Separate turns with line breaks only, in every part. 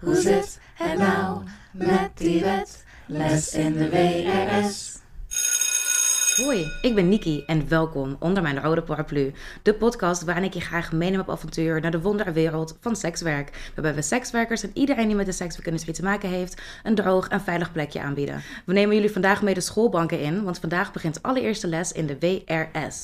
Hoe zit het nou met die wet? Les in de WRS.
Hoi, ik ben Niki en welkom onder mijn rode paraplu. De podcast waarin ik je graag meeneem op avontuur naar de wonderwereld van sekswerk. Waarbij we sekswerkers en iedereen die met de sekswerkindustrie te maken heeft, een droog en veilig plekje aanbieden. We nemen jullie vandaag mee de schoolbanken in, want vandaag begint allereerste les in de WRS.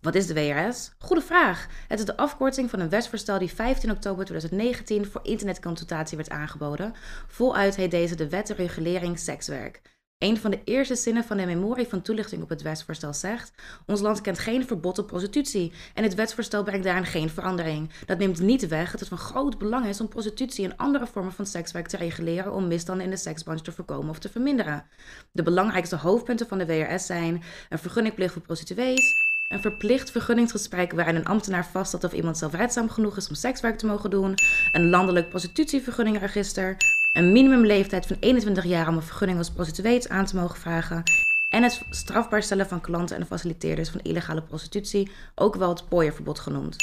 Wat is de WRS? Goede vraag. Het is de afkorting van een wetsvoorstel die 15 oktober 2019 voor internetconsultatie werd aangeboden. Voluit heet deze de Wet Regulering Sekswerk. Een van de eerste zinnen van de memorie van toelichting op het wetsvoorstel zegt: Ons land kent geen verbod op prostitutie en het wetsvoorstel brengt daarin geen verandering. Dat neemt niet weg dat het van groot belang is om prostitutie en andere vormen van sekswerk te reguleren om misstanden in de seksbranche te voorkomen of te verminderen. De belangrijkste hoofdpunten van de WRS zijn een vergunningplicht voor prostituees, een verplicht vergunningsgesprek waarin een ambtenaar vaststelt of iemand zelfredzaam genoeg is om sekswerk te mogen doen. Een landelijk prostitutievergunningregister. Een minimumleeftijd van 21 jaar om een vergunning als prostituee aan te mogen vragen. En het strafbaar stellen van klanten en faciliteerders van illegale prostitutie, ook wel het pooierverbod genoemd.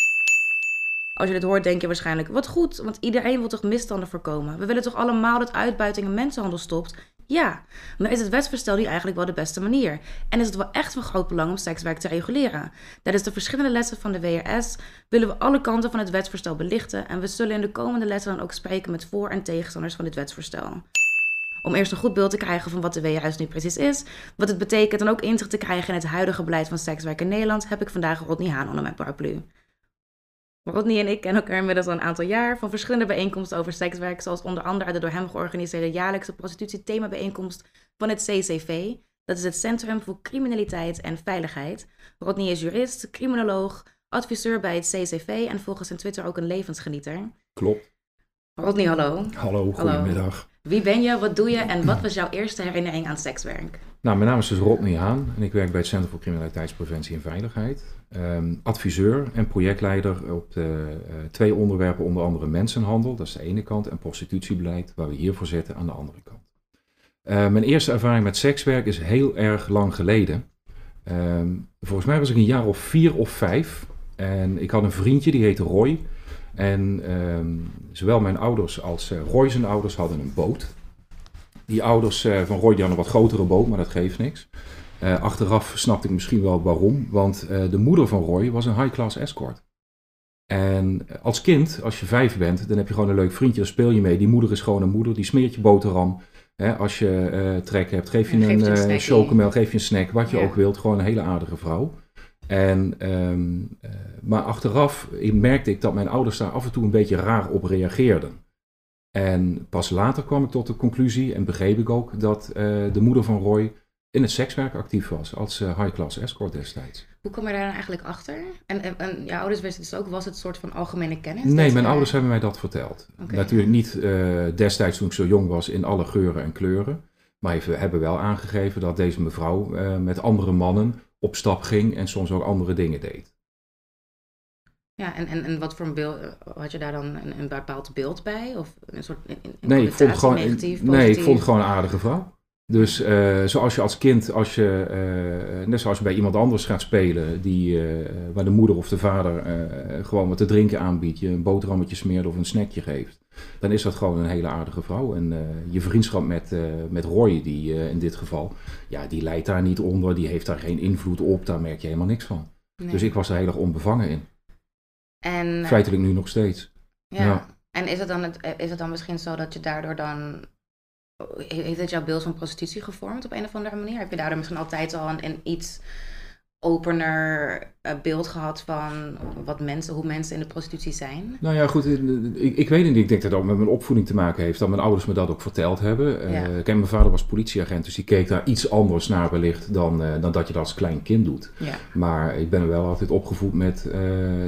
Als je dit hoort, denk je waarschijnlijk: wat goed, want iedereen wil toch misstanden voorkomen? We willen toch allemaal dat uitbuiting en mensenhandel stopt? Ja, maar is het wetsvoorstel niet eigenlijk wel de beste manier? En is het wel echt van groot belang om sekswerk te reguleren? Tijdens de verschillende lessen van de WRS willen we alle kanten van het wetsvoorstel belichten en we zullen in de komende lessen dan ook spreken met voor- en tegenstanders van dit wetsvoorstel. Om eerst een goed beeld te krijgen van wat de WRS nu precies is, wat het betekent en ook inzicht te krijgen in het huidige beleid van sekswerk in Nederland, heb ik vandaag Rodney Haan onder mijn paraplu. Rodney en ik kennen elkaar inmiddels al een aantal jaar van verschillende bijeenkomsten over sekswerk, zoals onder andere de door hem georganiseerde jaarlijkse prostitutie-thema-bijeenkomst van het CCV. Dat is het Centrum voor Criminaliteit en Veiligheid. Rodney is jurist, criminoloog, adviseur bij het CCV en volgens zijn Twitter ook een levensgenieter.
Klopt.
Rodney, hallo.
Hallo, goedemiddag.
Wie ben je, wat doe je en wat was jouw eerste herinnering aan sekswerk?
Nou, mijn naam is dus Rodney Haan en ik werk bij het Centrum voor Criminaliteitspreventie en Veiligheid. Ehm, adviseur en projectleider op de uh, twee onderwerpen, onder andere mensenhandel, dat is de ene kant, en prostitutiebeleid, waar we hiervoor zitten, aan de andere kant. Uh, mijn eerste ervaring met sekswerk is heel erg lang geleden. Um, volgens mij was ik een jaar of vier of vijf en ik had een vriendje, die heette Roy. En zowel mijn ouders als uh, Roy zijn ouders hadden een boot. Die ouders uh, van Roy die hadden een wat grotere boot, maar dat geeft niks. Uh, achteraf snapte ik misschien wel waarom, want de moeder van Roy was een high-class escort. En als kind, als je vijf bent, dan heb je gewoon een leuk vriendje, dan speel je mee. Die moeder is gewoon een moeder, die smeert je boterham. Hè, als je trek hebt, geef je een, een chocomel, geef je een snack, wat je ja. ook wilt. Gewoon een hele aardige vrouw. En, um, uh, maar achteraf merkte ik dat mijn ouders daar af en toe een beetje raar op reageerden. En pas later kwam ik tot de conclusie en begreep ik ook dat uh, de moeder van Roy in het sekswerk actief was als uh, high-class escort destijds.
Hoe kom je daar dan eigenlijk achter? En, en, ouders wisten dus ook, was het een soort van algemene kennis?
Nee, mijn ouders hebben mij dat verteld. Okay. Natuurlijk niet destijds toen ik zo jong was in alle geuren en kleuren. Maar we hebben wel aangegeven dat deze mevrouw met andere mannen op stap ging en soms ook andere dingen deed.
Ja, en, en, en wat voor een beeld, had je daar dan een, een bepaald beeld bij? Of een soort een, een
nee, ik vond gewoon,
negatief,
nee, ik vond het gewoon een aardige vrouw. Dus uh, zoals je als kind, als je, uh, net zoals je bij iemand anders gaat spelen, die, uh, waar de moeder of de vader gewoon wat te drinken aanbiedt, je een boterhammetje smeert of een snackje geeft, dan is dat gewoon een hele aardige vrouw. En je vriendschap met, met Roy, die in dit geval, ja, die leidt daar niet onder, die heeft daar geen invloed op, daar merk je helemaal niks van. Nee. Dus ik was er heel erg onbevangen in.
En,
Feitelijk nu nog steeds.
Ja. ja. En is het, dan het, is het dan misschien zo dat je daardoor dan heeft het jouw beeld van prostitutie gevormd op een of andere manier? Heb je daardoor misschien altijd al een, een iets opener uh, beeld gehad van wat mensen, hoe mensen in de prostitutie zijn?
Nou ja, goed, ik, ik weet het niet. Ik denk dat het ook met mijn opvoeding te maken heeft, dat mijn ouders me dat ook verteld hebben.
Ja.
Uh, kijk, mijn vader was politieagent, dus die keek daar iets anders naar wellicht dan, uh, dan dat je dat als klein kind doet.
Ja.
Maar ik ben er wel altijd opgevoed met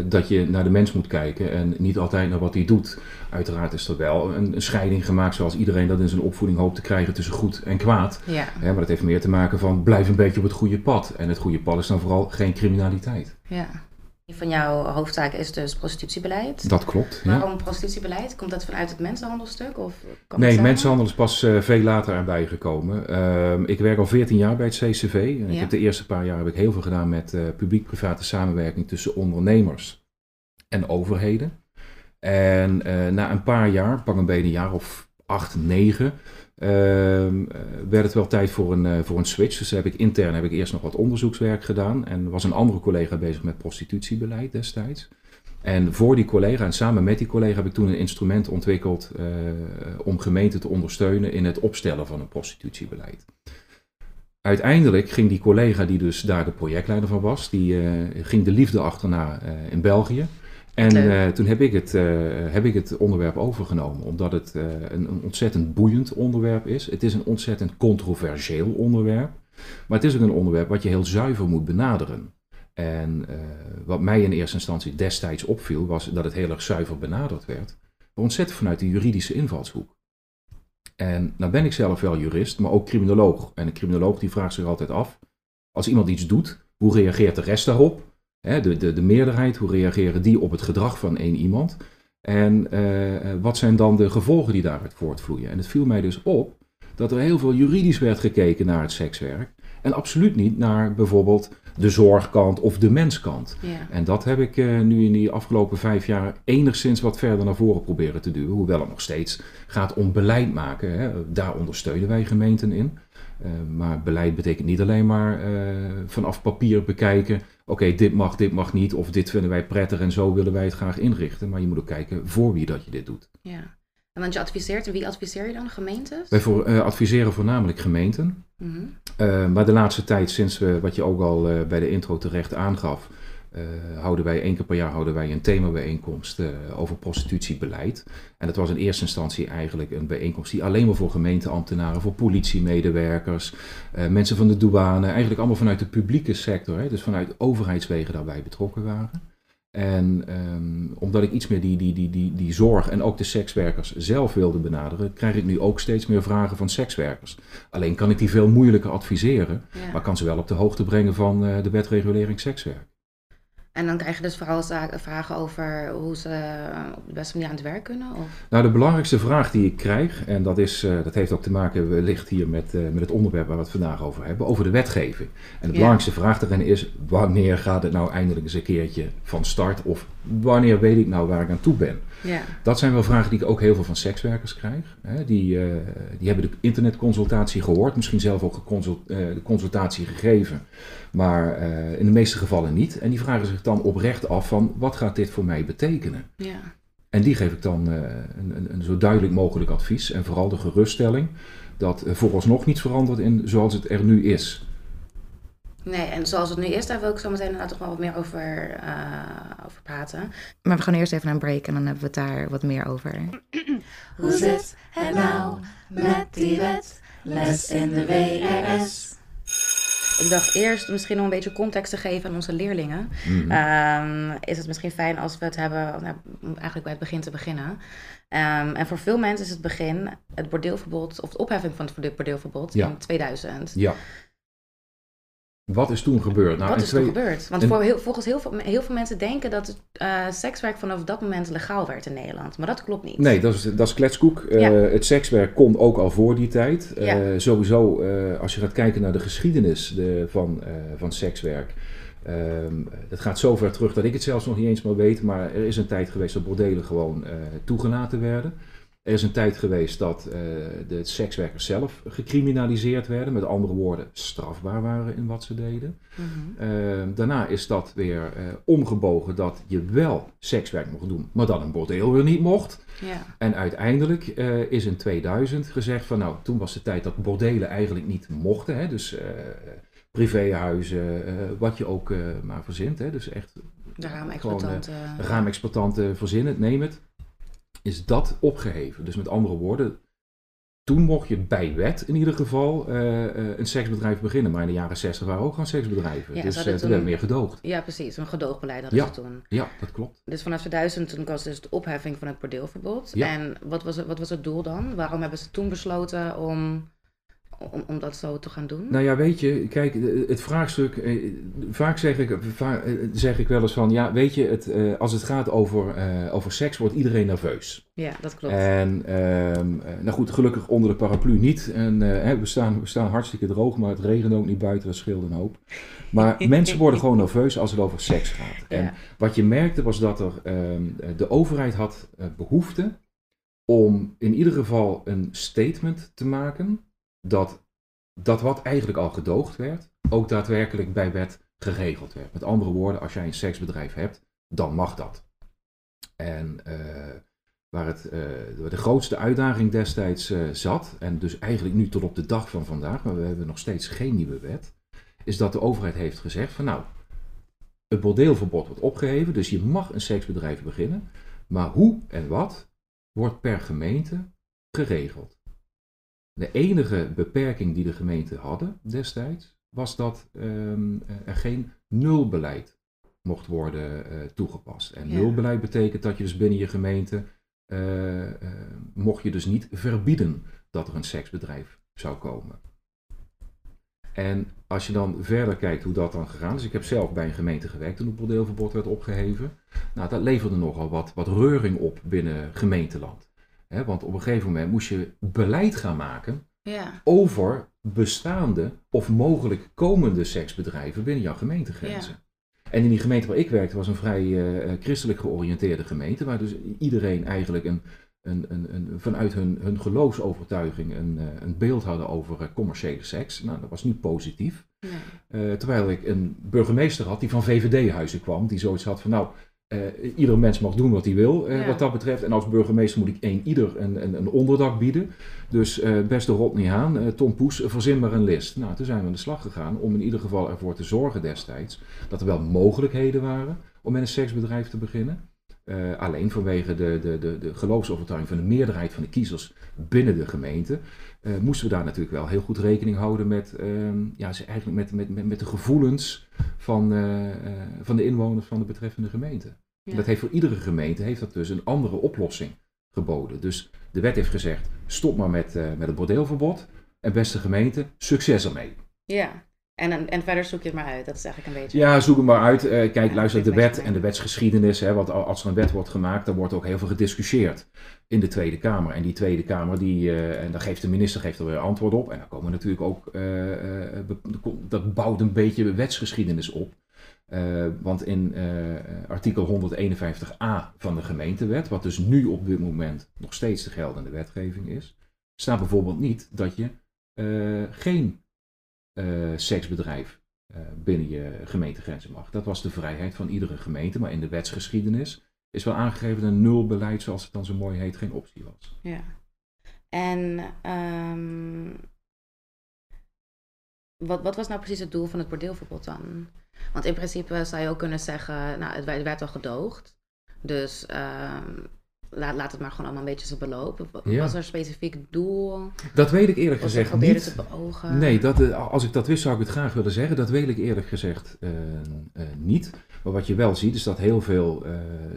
dat je naar de mens moet kijken en niet altijd naar wat hij doet. Uiteraard is er wel een, een, scheiding gemaakt zoals iedereen dat in zijn opvoeding hoopt te krijgen tussen goed en kwaad.
Ja.
maar dat heeft meer te maken van blijf een beetje op het goede pad. En het goede pad is dan vooral geen criminaliteit.
Ja. Een van jouw hoofdtaken is dus prostitutiebeleid.
Dat klopt.
Ja. Waarom prostitutiebeleid? Komt dat vanuit het mensenhandelstuk? Of kan
nee, mensenhandel is pas uh, veel later erbij gekomen. Uh, ik werk al 14 jaar bij het CCV. En ik heb de eerste paar jaar heb ik heel veel gedaan met uh, publiek-private samenwerking tussen ondernemers en overheden. En eh, na een paar jaar, pak een beetje een jaar of acht, negen, eh, werd het wel tijd voor een, eh, voor een switch. Dus heb ik intern heb ik eerst nog wat onderzoekswerk gedaan. En was een andere collega bezig met prostitutiebeleid destijds. En voor die collega en samen met die collega heb ik toen een instrument ontwikkeld om gemeenten te ondersteunen in het opstellen van een prostitutiebeleid. Uiteindelijk ging die collega, die dus daar de projectleider van was, die ging de liefde achterna in België. En eh, toen heb ik, het, eh, heb ik het onderwerp overgenomen, omdat het eh, een, een ontzettend boeiend onderwerp is. Het is een ontzettend controversieel onderwerp, maar het is ook een onderwerp wat je heel zuiver moet benaderen. En wat mij in eerste instantie destijds opviel, was dat het heel erg zuiver benaderd werd. Maar ontzettend vanuit de juridische invalshoek. En nou ben ik zelf wel jurist, maar ook criminoloog. En een criminoloog die vraagt zich altijd af, als iemand iets doet, hoe reageert de rest daarop? Hè, de, de, de meerderheid, hoe reageren die op het gedrag van één iemand? En eh, wat zijn dan de gevolgen die daaruit voortvloeien? En het viel mij dus op dat er heel veel juridisch werd gekeken naar het sekswerk. En absoluut niet naar bijvoorbeeld de zorgkant of de menskant.
Ja.
En dat heb ik eh, nu in die afgelopen vijf jaar enigszins wat verder naar voren proberen te duwen. Hoewel het nog steeds gaat om beleid maken. Hè. Daar ondersteunen wij gemeenten in. Eh, maar beleid betekent niet alleen maar eh, vanaf papier bekijken. Oké, dit mag, dit mag niet. Of dit vinden wij prettig en zo willen wij het graag inrichten. Maar je moet ook kijken voor wie dat je dit doet.
ja. En want je adviseert, en wie adviseer je dan? Gemeentes?
Wij voor, eh, adviseren voornamelijk gemeenten.
Mhm.
Uh, maar de laatste tijd, sinds we, wat je ook al uh, bij de intro terecht aangaf, houden wij één keer per jaar houden wij een themabijeenkomst uh, over prostitutiebeleid. En dat was in eerste instantie eigenlijk een bijeenkomst die alleen maar voor gemeenteambtenaren, voor politiemedewerkers, uh, mensen van de douane, eigenlijk allemaal vanuit de publieke sector, hè, dus vanuit overheidswegen daarbij betrokken waren. En um, omdat ik iets meer die, die, die, die, die zorg en ook de sekswerkers zelf wilde benaderen, krijg ik nu ook steeds meer vragen van sekswerkers. Alleen kan ik die veel moeilijker adviseren, ja. maar kan ze wel op de hoogte brengen van uh, de wetregulering sekswerk.
En dan krijg je dus vooral vragen over hoe ze op de beste manier aan het werk kunnen? Of?
Nou, de belangrijkste vraag die ik krijg, en dat, is, uh, dat heeft ook te maken wellicht hier met, uh, met het onderwerp waar we het vandaag over hebben, over de wetgeving. En de ja. belangrijkste vraag daarin is, wanneer gaat het nou eindelijk eens een keertje van start? Of wanneer weet ik nou waar ik aan toe ben?
Ja.
Dat zijn wel vragen die ik ook heel veel van sekswerkers krijg. Hè. Die, uh, die hebben de internetconsultatie gehoord, misschien zelf ook geconsult, de consultatie gegeven, maar in de meeste gevallen niet. En die vragen zich dan oprecht af van, wat gaat dit voor mij betekenen?
Ja.
En die geef ik dan een, een, een, zo duidelijk mogelijk advies en vooral de geruststelling dat vooralsnog niets verandert in zoals het er nu is.
Nee, en zoals het nu is, daar wil ik zo meteen inderdaad toch wel wat meer over, uh, over praten. Maar we gaan eerst even naar een break en dan hebben we het daar wat meer over.
Hoe zit het nou met die wet? Les in de WRS.
Ik dacht eerst misschien om een beetje context te geven aan onze leerlingen.
Mhm.
Mm -hmm. um, is het misschien fijn als we het hebben, nou, eigenlijk bij het begin te beginnen. Um, en voor veel mensen is het begin het bordeelverbod, of de opheffing van het bordeelverbod
ja.
in 2000.
Ja. Wat is toen gebeurd?
Nou, Wat is twee... toen gebeurd? Want voor heel, volgens heel veel, heel veel mensen denken dat het, uh, sekswerk vanaf dat moment legaal werd in Nederland. Maar dat klopt niet.
Nee, dat is, dat is kletskoek. Uh, ja. Het sekswerk kon ook al voor die tijd. Uh, ja. Sowieso, als je gaat kijken naar de geschiedenis de, van, van sekswerk. Um, dat gaat zo ver terug dat ik het zelfs nog niet eens meer weet. Maar er is een tijd geweest dat bordelen gewoon toegelaten werden. Er is een tijd geweest dat uh, de sekswerkers zelf gecriminaliseerd werden, met andere woorden strafbaar waren in wat ze deden.
Mhm.
Mm -hmm. uh, daarna is dat weer uh, omgebogen dat je wel sekswerk mocht doen, maar dat een bordeel weer niet mocht.
Ja.
En uiteindelijk is in 2000 gezegd van nou, toen was de tijd dat bordelen eigenlijk niet mochten, hè, dus privéhuizen, wat je ook maar verzint, hè, dus echt
de raamexploitanten.
raamexploitanten verzinnen, het, neem het is dat opgeheven. Dus met andere woorden, toen mocht je bij wet in ieder geval uh, uh, een seksbedrijf beginnen. Maar in de jaren 60 waren ook gewoon seksbedrijven.
Ja,
dus uh,
toen
toen werd meer gedoogd.
Ja, precies. Een gedoogbeleid hadden
ja,
ze toen.
Ja, dat klopt.
Dus vanaf 2000 toen was dus de opheffing van het bordeelverbod.
Ja.
En wat was, het, wat was het doel dan? Waarom hebben ze toen besloten om, om, om dat zo te gaan doen?
Nou ja, weet je, kijk, het vraagstuk, eh, vaak zeg ik, vaak eh, zeg ik wel eens van, ja, weet je, het, eh, als het gaat over, eh, over seks, wordt iedereen nerveus.
Ja, dat klopt.
En, ehm, eh, nou goed, gelukkig onder de paraplu niet. En eh, we, staan, we staan hartstikke droog, maar het regent ook niet buiten, dat scheelt een hoop. Maar mensen worden gewoon nerveus als het over seks gaat. En
Ja.
wat je merkte was dat er, ehm, de overheid had eh, behoefte om in ieder geval een statement te maken dat dat wat eigenlijk al gedoogd werd, ook daadwerkelijk bij wet geregeld werd. Met andere woorden, als jij een seksbedrijf hebt, dan mag dat. En eh, waar het, eh, de grootste uitdaging destijds eh, zat, en dus eigenlijk nu tot op de dag van vandaag, maar we hebben nog steeds geen nieuwe wet, is dat de overheid heeft gezegd van nou, het bordeelverbod wordt opgeheven, dus je mag een seksbedrijf beginnen, maar hoe en wat wordt per gemeente geregeld. De enige beperking die de gemeenten hadden destijds was dat ehm, er geen nulbeleid mocht worden eh, toegepast. En
Ja.
nulbeleid betekent dat je dus binnen je gemeente eh, eh, mocht je dus niet verbieden dat er een seksbedrijf zou komen. En als je dan verder kijkt hoe dat dan gegaan is. Ik heb zelf bij een gemeente gewerkt toen het bordeelverbod werd opgeheven. Nou, dat leverde nogal wat, wat reuring op binnen gemeenteland. Hè, want op een gegeven moment moest je beleid gaan maken
Ja,
over bestaande of mogelijk komende seksbedrijven binnen jouw gemeentegrenzen. En in die gemeente waar ik werkte was een vrij eh, eh, christelijk georiënteerde gemeente, waar dus iedereen eigenlijk een, een, een, een, vanuit hun, hun geloofsovertuiging een, eh, een beeld hadden over commerciële seks. Nou, dat was niet positief.
nee.
Terwijl ik een burgemeester had die van VVD-huizen kwam, die zoiets had van nou, eh ieder mens mag doen wat hij wil eh,
Ja.
wat dat betreft. En als burgemeester moet ik één ieder een, een, een onderdak bieden. Dus eh, beste Rodney Haan, Tom Poes, verzin maar een list. Nou, toen zijn we aan de slag gegaan om in ieder geval ervoor te zorgen destijds dat er wel mogelijkheden waren om met een seksbedrijf te beginnen. Eh, alleen vanwege de, de, de, de geloofsovertuiging van de meerderheid van de kiezers binnen de gemeente, eh, moesten we daar natuurlijk wel heel goed rekening houden met, ehm, ja, ze- eigenlijk met, met, met, met de gevoelens van, eh, van de inwoners van de betreffende gemeente.
Ja.
Dat heeft voor iedere gemeente heeft dat dus een andere oplossing geboden. Dus de wet heeft gezegd, stop maar met, met het bordeelverbod. En beste gemeente, succes ermee.
Ja, en, en, verder zoek je het maar uit. Dat is eigenlijk een beetje...
Ja, zoek hem maar uit. Eh, kijk,
Ja,
luister, de wet en de wetsgeschiedenis. Hè, want als er een wet wordt gemaakt, dan wordt ook heel veel gediscussieerd in de Tweede Kamer. En die Tweede Kamer, die, eh, en dan geeft de minister geeft er weer antwoord op. En dan komen natuurlijk ook, eh, dat bouwt een beetje wetsgeschiedenis op. Want in artikel 151a van de gemeentewet, wat dus nu op dit moment nog steeds de geldende wetgeving is, staat bijvoorbeeld niet dat je geen seksbedrijf eh, binnen je gemeentegrenzen mag. Dat was de vrijheid van iedere gemeente, maar in de wetsgeschiedenis is wel aangegeven dat een nulbeleid, zoals het dan zo mooi heet, geen optie was.
Ja. En ehm, wat, wat was nou precies het doel van het bordeelverbod dan? Want in principe zou je ook kunnen zeggen, nou, het werd, al gedoogd. Dus ehm, laat, laat het maar gewoon allemaal een beetje zo belopen.
Ja.
Was er een specifiek doel?
Dat weet ik eerlijk gezegd niet.
te beogen?
Nee, dat, eh, als ik dat wist zou ik het graag willen zeggen. Dat weet ik eerlijk gezegd eh, eh, niet. Maar wat je wel ziet is dat heel veel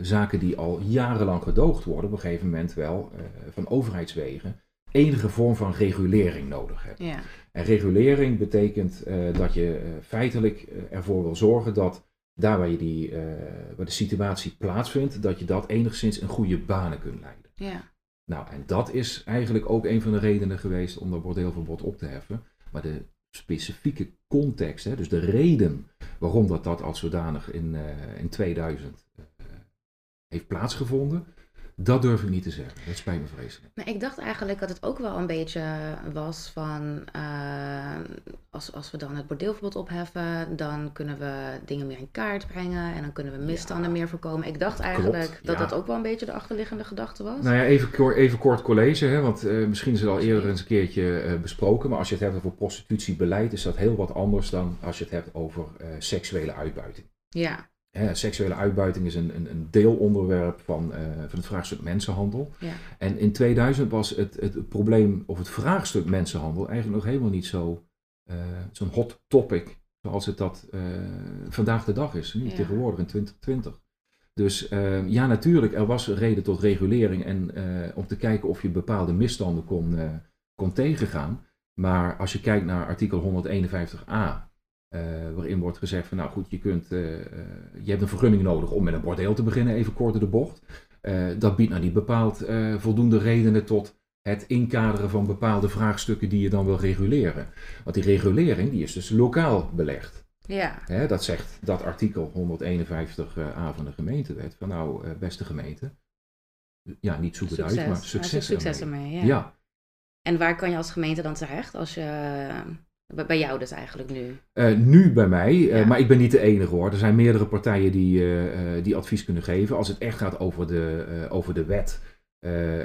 zaken die al jarenlang gedoogd worden, op een gegeven moment wel van overheidswegen enige vorm van regulering nodig hebben.
Ja,
En regulering betekent dat je feitelijk ervoor wil zorgen dat daar waar, je die, eh, waar de situatie plaatsvindt, dat je dat enigszins in goede banen kunt leiden.
ja,
Nou, en dat is eigenlijk ook een van de redenen geweest om dat bordeelverbod op te heffen. Maar de specifieke context, hè, dus de reden waarom dat, dat als zodanig in, eh, in 2000 eh, heeft plaatsgevonden, dat durf ik niet te zeggen. Dat spijt me vreselijk.
Nou, ik dacht eigenlijk dat het ook wel een beetje was van eh, als, als we dan het bordeelverbod opheffen, dan kunnen we dingen meer in kaart brengen en dan kunnen we misstanden
Ja.
meer voorkomen. Ik dacht eigenlijk
Klopt,
dat
ja.
dat ook wel een beetje de achterliggende gedachte was.
Nou ja, even, even kort college, hè, want eh, misschien is het al eerder eens een keertje eh, besproken. Maar als je het hebt over prostitutiebeleid, is dat heel wat anders dan als je het hebt over seksuele uitbuiting.
Ja,
Hè, seksuele uitbuiting is een, een, een deelonderwerp van, eh, van het vraagstuk mensenhandel.
ja,
En in 2000 was het, het probleem of het vraagstuk mensenhandel eigenlijk nog helemaal niet zo, eh, zo'n hot topic zoals het dat eh, vandaag de dag is, nu
Ja.
tegenwoordig in 2020. Dus eh, ja, natuurlijk, er was reden tot regulering en om te kijken of je bepaalde misstanden kon, kon tegengaan. Maar als je kijkt naar artikel 151a, waarin wordt gezegd van nou goed, je, kunt, je hebt een vergunning nodig om met een bordeel te beginnen, even kort de bocht. dat biedt nou niet bepaald voldoende redenen tot het inkaderen van bepaalde vraagstukken die je dan wil reguleren. Want die regulering die is dus lokaal belegd.
Ja.
dat zegt dat artikel 151a van de gemeentewet. Van nou, beste gemeente, ja, niet zoek het uit, maar succes,
succes ermee. ja. ja. En waar kan je als gemeente dan terecht als je... Bij jou dus eigenlijk nu?
Uh, nu bij mij, uh, maar ik ben niet de enige hoor. Er zijn meerdere partijen die, uh, die advies kunnen geven. Als het echt gaat over de, over de wet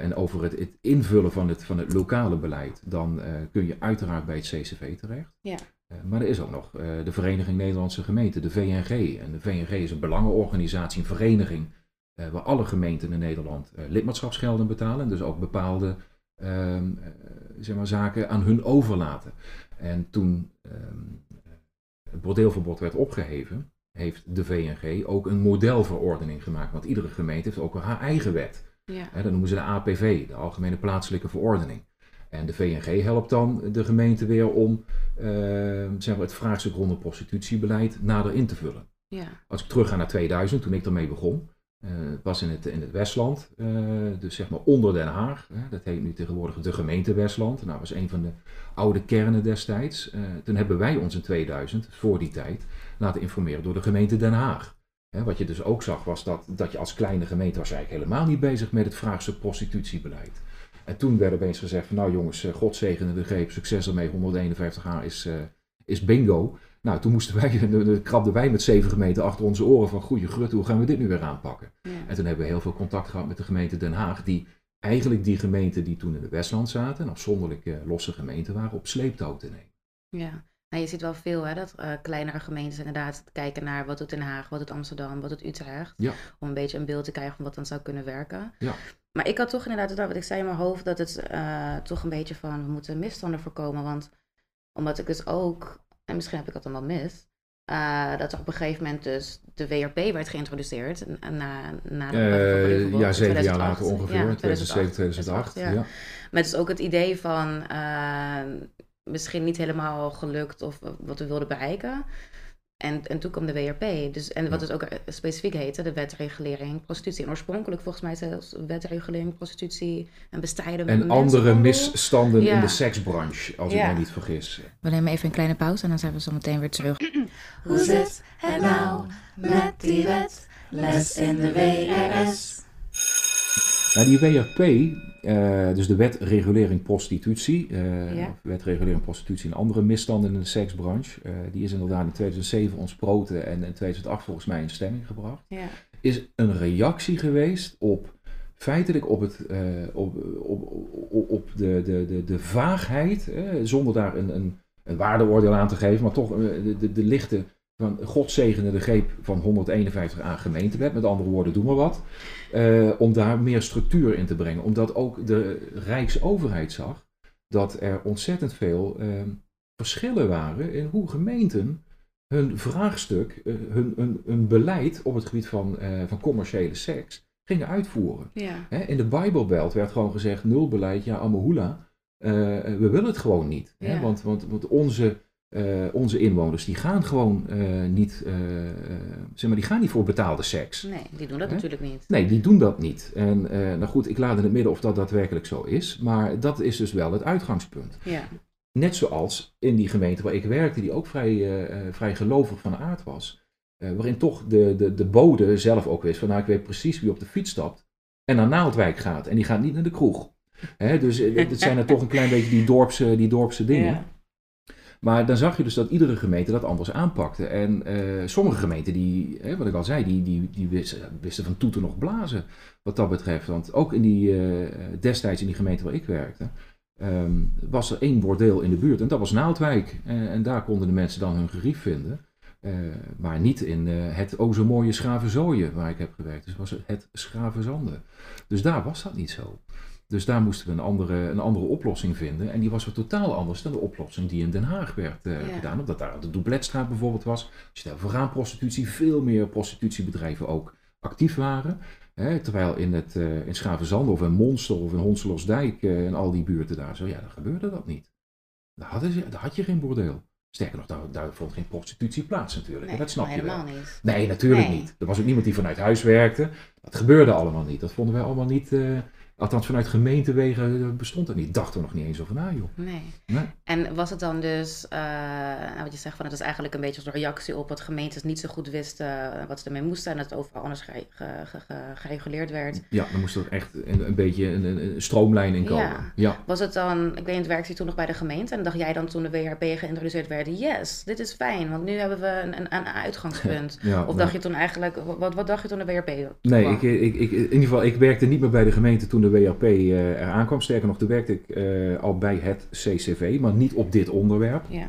en over het, het, invullen van het, van het lokale beleid, dan kun je uiteraard bij het CCV terecht.
Ja.
maar er is ook nog de Vereniging Nederlandse Gemeenten, de VNG. En de VNG is een belangenorganisatie, een vereniging waar alle gemeenten in Nederland lidmaatschapsgelden betalen. Dus ook bepaalde ehm, eh, zeg maar, zaken aan hun overlaten. En toen um, het bordeelverbod werd opgeheven, heeft de VNG ook een modelverordening gemaakt. Want iedere gemeente heeft ook haar eigen wet.
Ja.
dat noemen ze de APV, de Algemene Plaatselijke Verordening. En de VNG helpt dan de gemeente weer om ehm, zeg maar, het vraagstuk rondom prostitutiebeleid nader in te vullen.
Ja.
Als ik terug ga naar 2000, toen ik ermee begon, uh, was in het, in het Westland, uh, dus zeg maar onder Den Haag. Dat heet nu tegenwoordig de gemeente Westland. Nou, dat was een van de oude kernen destijds. Uh, toen hebben wij ons in 2000, voor die tijd, laten informeren door de gemeente Den Haag. Wat je dus ook zag was dat, dat je als kleine gemeente was eigenlijk helemaal niet bezig met het vraagse prostitutiebeleid. En toen werd opeens gezegd nou jongens, God zegene de greep, succes ermee, 151a is, is bingo. Nou, toen moesten wij, de, krabden wij met zeven gemeenten achter onze oren van goede grut, hoe gaan we dit nu weer aanpakken?
Ja.
En toen hebben we heel veel contact gehad met de gemeente Den Haag, die eigenlijk die gemeenten die toen in de Westland zaten, en afzonderlijke losse gemeenten waren, op sleeptouw te nemen.
Ja, nou, je ziet wel veel hè, dat uh, kleinere gemeentes inderdaad kijken naar wat doet Den Haag, wat doet Amsterdam, wat doet Utrecht.
Ja.
Om een beetje een beeld te krijgen van wat dan zou kunnen werken.
Ja.
Maar ik had toch inderdaad, wat ik zei in mijn hoofd, dat het uh, toch een beetje van, we moeten misstanden voorkomen. Want omdat ik dus ook en misschien heb ik dat dan wel mis, uh, dat er op een gegeven moment dus de WRP werd geïntroduceerd. Na, na
de, uh, ja, zeven jaar later ongeveer, ja, 2007, 2008. 2008 ja.
Met dus ook het idee van uh, misschien niet helemaal gelukt of wat we wilden bereiken. En, en toen kwam de WRP. Dus, en wat het ook specifiek heette, de wetregulering prostitutie. En oorspronkelijk volgens mij zelfs wetregulering prostitutie en bestrijden
En andere misstanden in de seksbranche, als ik me niet vergis.
We nemen even een kleine pauze en dan zijn we zo meteen weer terug.
Hoe zit het nou met die wet? Les in de WRS.
Nou, die WRP, uh, dus de wet regulering prostitutie, uh,
ja.
wet regulering prostitutie en andere misstanden in de seksbranche, uh, die is inderdaad in 2007 ontsproten en in 2008 volgens mij in stemming gebracht,
ja.
is een reactie geweest op feitelijk op, het, op, op, op, op de, de, de, de vaagheid, zonder daar een, een, een waardeoordeel aan te geven, maar toch de, de, de lichte van God zegende de greep van 151 aan gemeentewet, met andere woorden, doe maar wat, uh, om daar meer structuur in te brengen. Omdat ook de Rijksoverheid zag dat er ontzettend veel uh, verschillen waren in hoe gemeenten hun vraagstuk, uh, hun, hun, hun, beleid op het gebied van, van commerciële seks gingen uitvoeren.
Ja.
Hè, in de Bijbelbelt werd gewoon gezegd, nul beleid, ja, amahula, we willen het gewoon niet.
Ja.
Hè, want, want, want onze uh, onze inwoners die gaan gewoon uh, niet, uh, zeg maar, die gaan niet voor betaalde seks.
Nee, die doen dat natuurlijk niet.
Nee, die doen dat niet. En nou goed, ik laat in het midden of dat daadwerkelijk zo is, maar dat is dus wel het uitgangspunt.
Ja.
Net zoals in die gemeente waar ik werkte, die ook vrij, vrij gelovig van aard was, waarin toch de, de, de bode zelf ook wist van nou ik weet precies wie op de fiets stapt en naar Naaldwijk gaat en die gaat niet naar de kroeg. Dus het zijn er toch een klein beetje die dorpse, die dorpse dingen.
Ja.
Maar dan zag je dus dat iedere gemeente dat anders aanpakte. En uh, sommige gemeenten, die, hè, wat ik al zei, die, die, die wisten, wisten, van toeten nog blazen wat dat betreft. Want ook in die, uh, destijds in die gemeente waar ik werkte, um, was er één bordeel in de buurt. En dat was Naaldwijk. En, en daar konden de mensen dan hun gerief vinden. Maar niet in het o zo mooie Schravenzooien waar ik heb gewerkt. Dus was het Schravenzanden. Dus daar was dat niet zo. Dus daar moesten we een andere, een andere oplossing vinden. En die was weer totaal anders dan de oplossing die in Den Haag werd uh,
ja.
gedaan. Omdat daar de Doubletstraat bijvoorbeeld was. Als je daar vooraan prostitutie, veel meer prostitutiebedrijven ook actief waren. Hè, terwijl in, het, uh, in Schavenzand of in Monster of in Honselosdijk uh, en al die buurten daar zo, ja, dan gebeurde dat niet. daar, hadden ze, daar had je geen bordeel. Sterker nog, daar, daar vond geen prostitutie plaats natuurlijk.
Nee,
en dat snap je wel.
helemaal niet.
Nee, natuurlijk
Nee.
niet. Er was ook niemand die vanuit huis werkte. Dat gebeurde allemaal niet. Dat vonden wij allemaal niet. eh, althans, vanuit gemeentewegen bestond dat niet. Dachten we nog niet eens over na, joh.
Nee.
Nee.
En was het dan dus, eh, nou wat je zegt, van het is eigenlijk een beetje als een reactie op wat gemeentes niet zo goed wisten eh, wat ze ermee moesten en dat het overal anders ge- ge- ge- ge- gereguleerd werd.
Ja, dan moest er echt een, een beetje een, een, stroomlijn in komen.
Ja.
ja.
Was het dan, ik weet niet, werkte je toen nog bij de gemeente en dacht jij dan toen de WHP geïntroduceerd werd, yes, dit is fijn, want nu hebben we een, een, een uitgangspunt.
Ja,
Of
nee.
dacht je toen eigenlijk, wat, wat dacht je toen de WHP
Nee, ik, ik, ik, in ieder geval, ik werkte niet meer bij de gemeente toen de WHP eh eraan kwam. Sterker nog, toen werkte ik eh, al bij het CCV, maar niet op dit onderwerp.
Ja,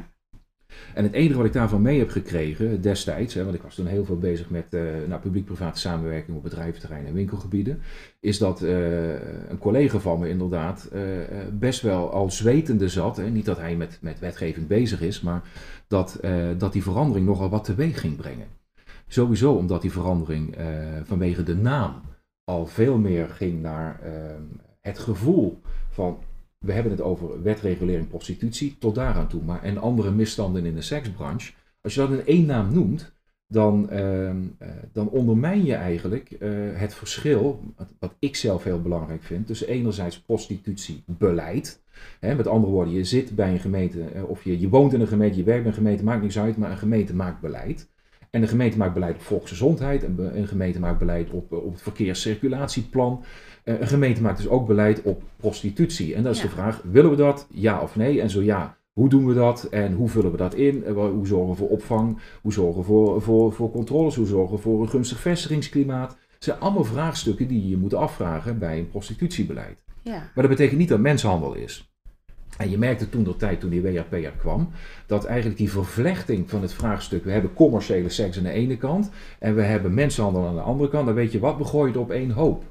En het enige wat ik daarvan mee heb gekregen destijds, hè, want ik was toen heel veel bezig met eh, nou, publiek-private samenwerking op bedrijventerreinen en winkelgebieden, is dat eh, een collega van me inderdaad eh, eh, best wel al zwetende zat. Hè. Niet dat hij met, met wetgeving bezig is, maar dat, eh, dat die verandering nogal wat teweeg ging brengen. Sowieso omdat die verandering eh, vanwege de naam al veel meer ging naar ehm, het gevoel van we hebben het over wetregulering prostitutie tot daaraan toe. Maar en andere misstanden in de seksbranche. Als je dat in één naam noemt, dan, ehm, eh, dan ondermijn je eigenlijk eh, het verschil, wat, ik zelf heel belangrijk vind, tussen enerzijds prostitutiebeleid. Hè, met andere woorden, je zit bij een gemeente, eh, of je, je woont in een gemeente, je werkt bij een gemeente, maakt niks uit, maar een gemeente maakt beleid. En een gemeente maakt beleid op volksgezondheid, een, een gemeente maakt beleid op, eh, op het verkeerscirculatieplan. Eh, Een gemeente maakt dus ook beleid op prostitutie. En dat is
Ja.
de vraag, willen we dat? Ja of nee? En zo ja, hoe doen we dat? En hoe vullen we dat in? Wa- Hoe zorgen we voor opvang? Hoe zorgen we voor, voor, voor controles? Hoe zorgen we voor een gunstig vestigingsklimaat? Het zijn allemaal vraagstukken die je moet afvragen bij een prostitutiebeleid.
ja,
Maar dat betekent niet dat mensenhandel is. En je merkte toen de tijd, toen die WHP er kwam, dat eigenlijk die vervlechting van het vraagstuk, we hebben commerciële seks aan de ene kant en we hebben mensenhandel aan de andere kant, dan weet je wat, we gooien het op één hoop.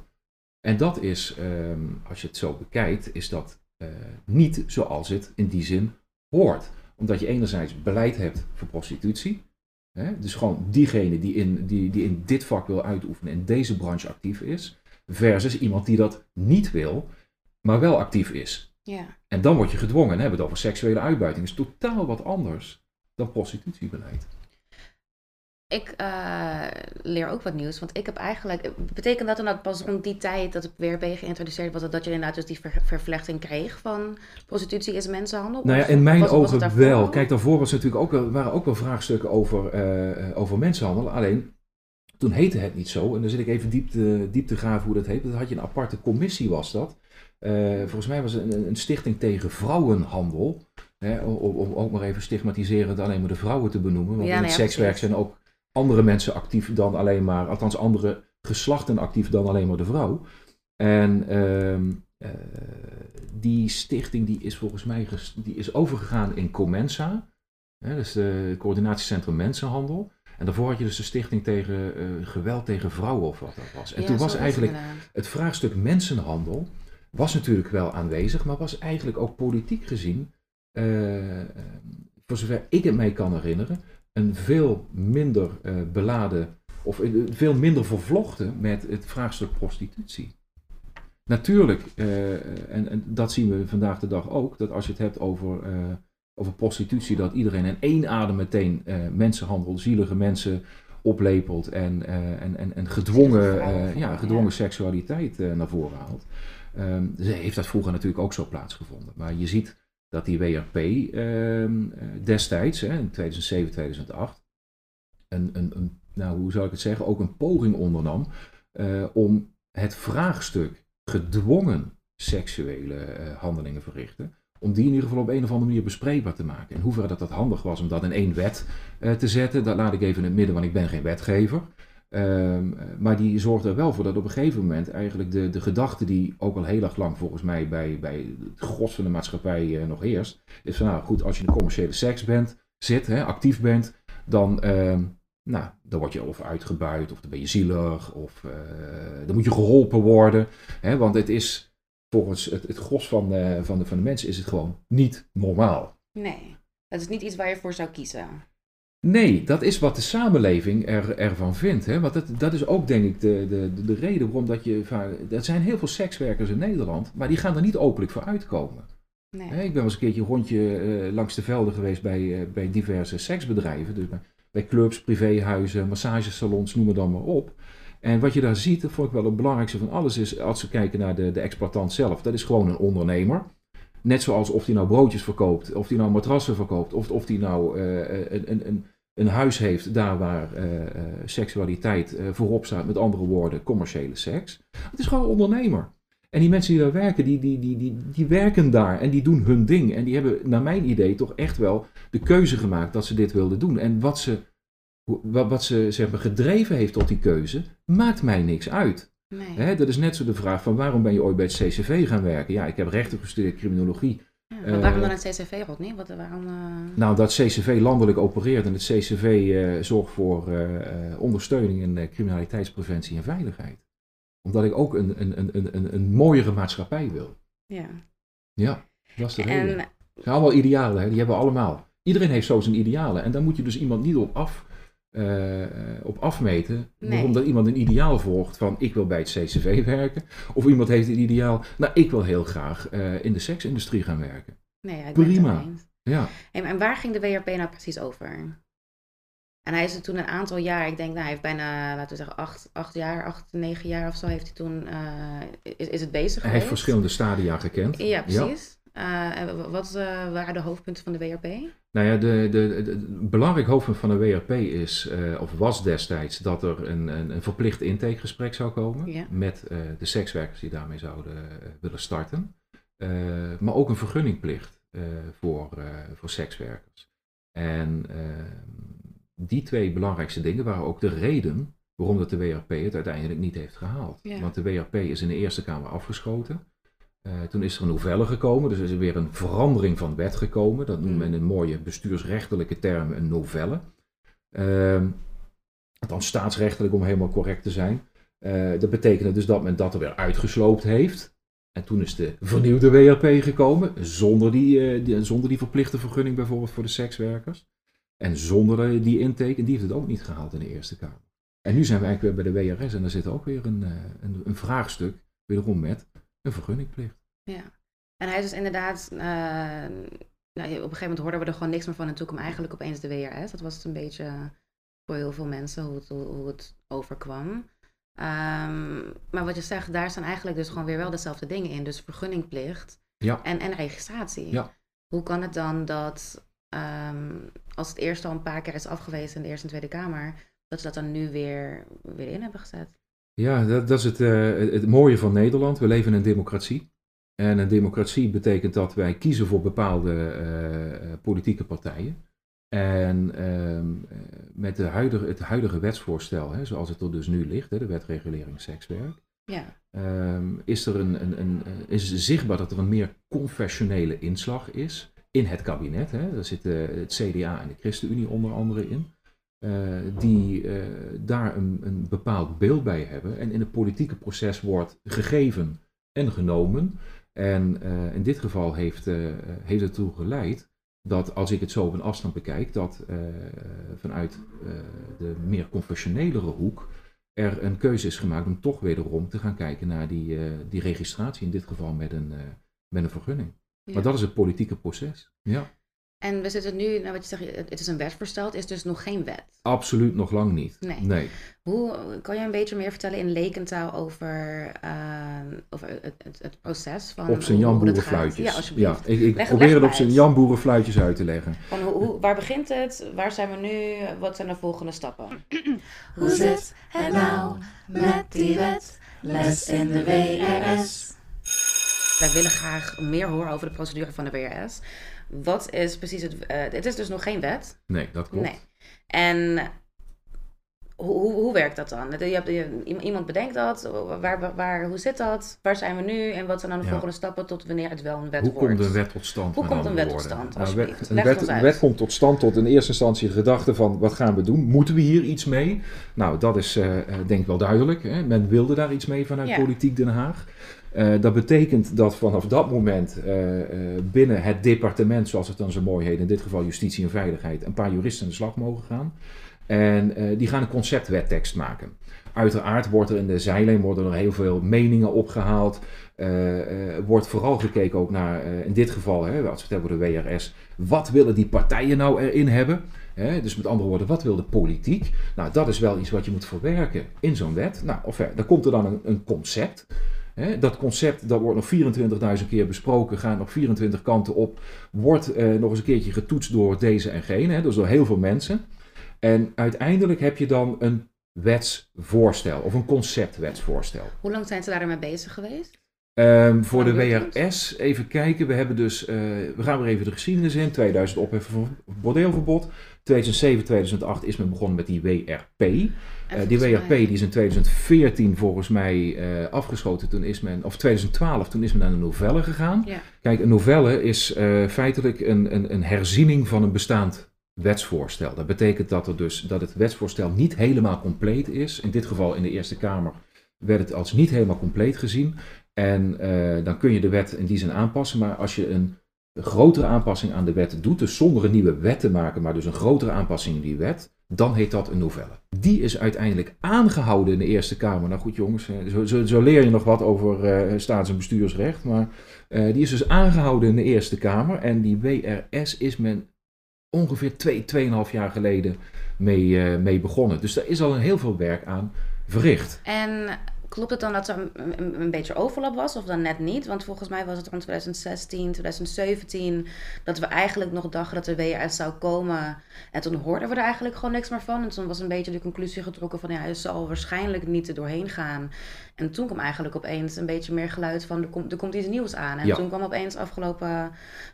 En dat is, ehm, als je het zo bekijkt, is dat eh, niet zoals het in die zin hoort. Omdat je enerzijds beleid hebt voor prostitutie, hè, dus gewoon diegene die in, die, die in dit vak wil uitoefenen, in deze branche actief is, versus iemand die dat niet wil, maar wel actief is.
ja.
En dan word je gedwongen. En hebben we het over seksuele uitbuiting. Dat is totaal wat anders dan prostitutiebeleid.
Ik eh, leer ook wat nieuws, want ik heb eigenlijk... Betekent dat dan dat pas rond die tijd dat het WRB geïntroduceerd was... dat je inderdaad dus die ver- vervlechting kreeg van prostitutie is mensenhandel?
Nou ja, in mijn ogen wel. Kijk, daarvoor was natuurlijk ook, waren ook wel vraagstukken over, eh, over mensenhandel. Alleen, toen heette het niet zo. En dan zit ik even diep te, diep te graven hoe dat heet. Dan had je een aparte commissie, was dat. Eh, volgens mij was het een, een stichting tegen vrouwenhandel. Hè, om, om ook maar even stigmatiserend alleen maar de vrouwen te benoemen. Want
Ja,
in het sekswerk
precies.
zijn ook andere mensen actief dan alleen maar, althans andere geslachten actief dan alleen maar de vrouw. En ehm, eh, die stichting die is volgens mij die is overgegaan in Comensa. Hè, dus het coördinatiecentrum Mensenhandel. En daarvoor had je dus de stichting tegen eh, geweld tegen vrouwen of wat dat was. En
Ja,
toen was
is
eigenlijk het vraagstuk mensenhandel was natuurlijk wel aanwezig, maar was eigenlijk ook politiek gezien, eh, voor zover ik het mij kan herinneren, een veel minder eh, beladen of veel minder vervlochten met het vraagstuk prostitutie. Natuurlijk, eh, en, en dat zien we vandaag de dag ook, dat als je het hebt over, over prostitutie, dat iedereen in één adem meteen mensenhandel, zielige mensen oplepelt en, en, en, en gedwongen, ja, gedwongen seksualiteit naar voren haalt. Dus heeft dat vroeger natuurlijk ook zo plaatsgevonden. Maar je ziet dat die WRP ehm, eh, destijds, hè, in 2007, 2008, een, een, een, nou, hoe zou ik het zeggen, ook een poging ondernam eh, om het vraagstuk gedwongen seksuele eh, handelingen verrichten, om die in ieder geval op een of andere manier bespreekbaar te maken. In hoeverre dat dat handig was om dat in één wet te zetten, dat laat ik even in het midden, want ik ben geen wetgever. Ehm, eh, maar die zorgt er wel voor dat op een gegeven moment eigenlijk de, de gedachte die ook al heel erg lang volgens mij bij, bij het gros van de maatschappij eh, nog heerst, is van nou goed, als je in de commerciële seks bent, zit, hè, actief bent, dan, ehm, nou, dan word je of uitgebuit, of dan ben je zielig, of eh, dan moet je geholpen worden. Hè, want het is volgens het, het gros van, eh, van, de, van de mensen is het gewoon niet normaal.
Nee, dat is niet iets waar je voor zou kiezen.
Nee, dat is wat de samenleving er, ervan vindt. Hè? Want dat, dat is ook denk ik de, de, de, de reden waarom dat je... Er zijn heel veel sekswerkers in Nederland, maar die gaan er niet openlijk voor uitkomen.
Nee.
Hè, Ik ben wel eens een keertje een rondje eh, langs de velden geweest bij, eh, bij diverse seksbedrijven. Dus bij, bij clubs, privéhuizen, massagesalons, noem het dan maar op. En wat je daar ziet, dat vond ik wel het belangrijkste van alles, is als we kijken naar de, de exploitant zelf. Dat is gewoon een ondernemer. Net zoals of hij nou broodjes verkoopt, of hij nou matrassen verkoopt, of, of hij nou eh, een, een, een, een huis heeft daar waar eh, eh, seksualiteit eh, voorop staat. Met andere woorden, commerciële seks. Het is gewoon een ondernemer. En die mensen die daar werken, die, die, die, die, die werken daar en die doen hun ding. En die hebben, naar mijn idee, toch echt wel de keuze gemaakt dat ze dit wilden doen. En wat ze, wat, ze, ze hebben gedreven heeft tot die keuze, maakt mij niks uit.
Nee.
Hè, dat is net zo de vraag van waarom ben je ooit bij het CCV gaan werken? Ja, ik heb rechten gestudeerd, criminologie.
Ja, maar waarom
eh,
dan het CCV, Rodney? Wat, waarom... eh,
Nou, dat CCV landelijk opereert en het CCV eh, zorgt voor eh, eh, ondersteuning in eh, criminaliteitspreventie en veiligheid. Omdat ik ook een, een, een, een- een, een mooiere maatschappij wil.
ja.
Ja, dat is de reden.
En
Ze zijn allemaal idealen, hè? die hebben we allemaal. Iedereen heeft zo zijn idealen. En daar moet je dus iemand niet op, af, eh, op afmeten.
Nee.
Waarom dat iemand een ideaal volgt van ik wil bij het CCV werken. Of iemand heeft een ideaal, nou ik wil heel graag eh, in de seksindustrie gaan werken.
nee, ja, het
Prima. Ja,
Hey, en waar ging de WRP nou precies over? En hij is er toen een aantal jaar, ik denk, nou, hij heeft bijna, laten we zeggen, acht, acht jaar, acht, negen jaar of zo, heeft hij toen, eh, is, is het bezig
hij
geweest?
heeft verschillende stadia gekend.
Ja, precies. W- wat eh, waren de hoofdpunten van de WRP?
Nou ja, de, de, belangrijk hoofdpunt van de WRP is, eh, of was destijds, dat er een, een, een verplicht intakegesprek zou komen
Ja.
met eh, de sekswerkers die daarmee zouden eh, willen starten. Eh, maar ook een vergunningplicht eh, voor, eh, voor sekswerkers. En eh, die twee belangrijkste dingen waren ook de reden waarom dat de WRP het uiteindelijk niet heeft gehaald.
Ja.
Want de WRP is in de Eerste Kamer afgeschoten. Eh, toen is er een novelle gekomen, dus er is weer een verandering van wet gekomen. Dat noemt men in mooie bestuursrechtelijke termen een novelle. Ehm althans staatsrechtelijk om helemaal correct te zijn. Eh, dat betekende dus dat men dat er weer uitgesloopt heeft. En toen is de vernieuwde WRP gekomen, zonder die, eh, die- zonder die verplichte vergunning bijvoorbeeld voor de sekswerkers. En zonder die intake, en die heeft het ook niet gehaald in de Eerste Kamer. En nu zijn we eigenlijk weer bij de WRS en daar zit ook weer een, een, een vraagstuk, wederom met een vergunningplicht.
Ja. En hij is dus inderdaad, eh, nou, op een gegeven moment hoorden we er gewoon niks meer van en toen kwam eigenlijk opeens de WRS. Dat was het een beetje voor heel veel mensen hoe het, hoe, het overkwam. Ehm, maar wat je zegt, daar staan eigenlijk dus gewoon weer wel dezelfde dingen in. Dus vergunningplicht
Ja.
en, en registratie.
Ja.
Hoe kan het dan dat ehm, als het eerst al een paar keer is afgewezen in de Eerste en Tweede Kamer, dat ze dat dan nu weer, weer in hebben gezet?
Ja, dat, dat is het, eh, het- het mooie van Nederland. We leven in een democratie. En een democratie betekent dat wij kiezen voor bepaalde eh, eh, politieke partijen. En ehm, eh, met de huidige, het huidige wetsvoorstel, hè, zoals het er dus nu ligt, hè, de wet regulering sekswerk,
Ja,
ehm, is er een, een, een, is zichtbaar dat er een meer confessionele inslag is in het kabinet. Hè. Daar zitten het CDA en de ChristenUnie onder andere in. Eh, die eh, daar een, een bepaald beeld bij hebben en in het politieke proces wordt gegeven en genomen. En eh, in dit geval heeft, heeft het ertoe geleid dat als ik het zo op een afstand bekijk, dat vanuit de meer confessionelere hoek er een keuze is gemaakt om toch wederom te gaan kijken naar die, die registratie, in dit geval met een, met een vergunning.
ja.
Maar dat is het politieke proces. Ja,
En we zitten nu, nou wat je zegt, het is een wetsvoorstel, het is dus nog geen wet.
absoluut nog lang niet.
Nee.
nee.
Hoe kan je een beetje meer vertellen in lekentaal over, eh, over het, het, het proces van
Op zijn janboerenfluitjes.
Ja, alsjeblieft.
Ja, ik, ik
Leg-
probeer
leg
het op zijn
uit.
janboerenfluitjes uit te leggen.
Van hoe, hoe- waar begint het? Waar zijn we nu? Wat zijn de volgende stappen?
Hoe zit het nou met die wet? Les in de WRS.
Wij willen graag meer horen over de procedure van de WRS. Wat is precies het... eh, het is dus nog geen wet.
Nee, dat klopt.
Nee. En hoe, hoe, hoe werkt dat dan? Je hebt, je- iemand bedenkt dat. Waar, waar, waar- hoe zit dat? Waar zijn we nu? En wat zijn dan de
Ja.
volgende stappen tot wanneer het wel een wet
Hoe
wordt?
komt een wet tot stand?
Hoe komt een wet tot stand,
Nou,
alsjeblieft?
een wet, een wet komt tot stand tot in eerste instantie de gedachte van wat gaan we doen? Moeten we hier iets mee? Nou, dat is eh, eh, denk ik wel duidelijk. Hè? Men wilde daar iets mee vanuit
Ja.
Politiek Den Haag. Eh, dat betekent dat vanaf dat moment eh, eh, binnen het departement, zoals het dan zo mooi heet, in dit geval Justitie en Veiligheid, een paar juristen aan de slag mogen gaan. En die gaan een conceptwettekst maken. Uiteraard wordt er in de zijlijn worden er heel veel meningen opgehaald. Wordt vooral gekeken ook naar, in dit geval, hè, als we het hebben over de WRS, wat willen die partijen nou erin hebben? Dus met andere woorden, wat wil de politiek? Nou, dat is wel iets wat je moet verwerken in zo'n wet. Nou, of, dan komt er dan een, een concept. Hè? Dat concept dat wordt nog 24.000 keer besproken, gaat nog 24 kanten op, wordt nog eens een keertje getoetst door deze en gene, hè? dus door heel veel mensen. En uiteindelijk heb je dan een wetsvoorstel of een conceptwetsvoorstel.
Hoe lang zijn ze daarmee bezig geweest?
Um, voor de WRS, even kijken, we hebben dus, uh, we gaan weer even de geschiedenis in. 2000 opheffen van bordeelverbod. 2007, 2008 is men begonnen met die WRP. Uh, die WRP die is in 2014 volgens mij uh, afgeschoten. Toen is men, of 2012, toen is men naar een novelle gegaan.
Ja.
Kijk, een novelle is feitelijk een, een, een herziening van een bestaand wetsvoorstel. Dat betekent dat, er dus, dat het wetsvoorstel niet helemaal compleet is. In dit geval in de Eerste Kamer werd het als niet helemaal compleet gezien. En dan kun je de wet in die zin aanpassen. Maar als je een, een grotere aanpassing aan de wet doet, dus zonder een nieuwe wet te maken, maar dus een grotere aanpassing in die wet, dan heet dat een novelle. Die is uiteindelijk aangehouden in de Eerste Kamer. Nou goed jongens, zo, zo, zo leer je nog wat over uh, staats- en bestuursrecht. Maar uh, die is dus aangehouden in de Eerste Kamer. En die WRS is men ongeveer twee, tweeënhalf jaar geleden mee, mee begonnen. Dus daar is al heel veel werk aan verricht.
En klopt het dan dat er een, een, een, beetje overlap was of dan net niet? Want volgens mij was het rond 2016, 2017 dat we eigenlijk nog dachten dat de WRS zou komen. En toen hoorden we er eigenlijk gewoon niks meer van. En toen was een beetje de conclusie getrokken van ja, het zal waarschijnlijk niet er doorheen gaan. En toen kwam eigenlijk opeens een beetje meer geluid van er komt, er komt iets nieuws aan. En
Ja.
toen kwam opeens afgelopen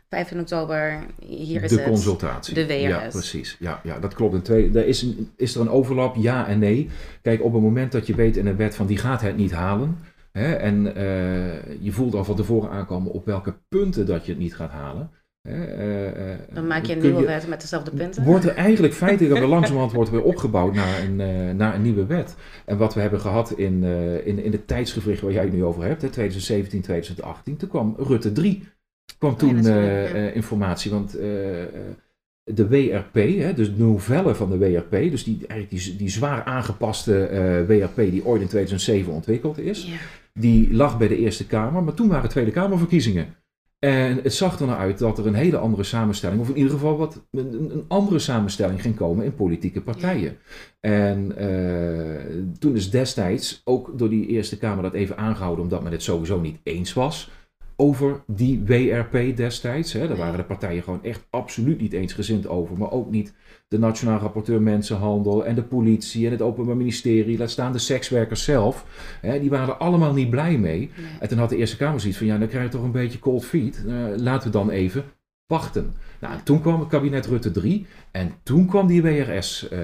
15 oktober, hier is
de
het,
consultatie.
de WRS.
Ja, precies. Ja, ja dat klopt. En twee, er is, een, is er een overlap? Ja en nee. Kijk, op het moment dat je weet in een wet van die gaat het niet halen. Hè, en eh, je voelt al van tevoren aankomen op welke punten dat je het niet gaat halen. Hè, eh, eh,
Dan maak je een nieuwe wet met dezelfde punten.
Wordt er eigenlijk feitelijk weer langzamerhand wordt weer opgebouwd naar een, naar een nieuwe wet. En wat we hebben gehad in, in, in de tijdsgevricht waar jij het nu over hebt, hè, 2017, 2018, toen kwam Rutte 3. Kwam toen eh,
ja.
eh, informatie, want eh, de WRP, hè, dus de novelle van de WRP, dus die, eigenlijk die, die zwaar aangepaste WRP die ooit in 2007 ontwikkeld is,
Ja.
die lag bij de Eerste Kamer, maar toen waren Tweede Kamerverkiezingen. En het zag er nou uit dat er een hele andere samenstelling, of in ieder geval wat, een, een andere samenstelling ging komen in politieke partijen. En toen is destijds ook door die Eerste Kamer dat even aangehouden, omdat men het sowieso niet eens was over die WRP destijds. Hè. Daar waren de partijen gewoon echt absoluut niet eensgezind over, maar ook niet de Nationaal Rapporteur Mensenhandel en de politie en het Openbaar Ministerie, laat staan de sekswerkers zelf. Hè, die waren er allemaal niet blij mee.
Nee.
En toen had de Eerste Kamer zoiets van, ja, dan krijg je toch een beetje cold feet. Eh, laten we dan even wachten. Nou, toen kwam het kabinet Rutte 3 en toen kwam die WRS eh,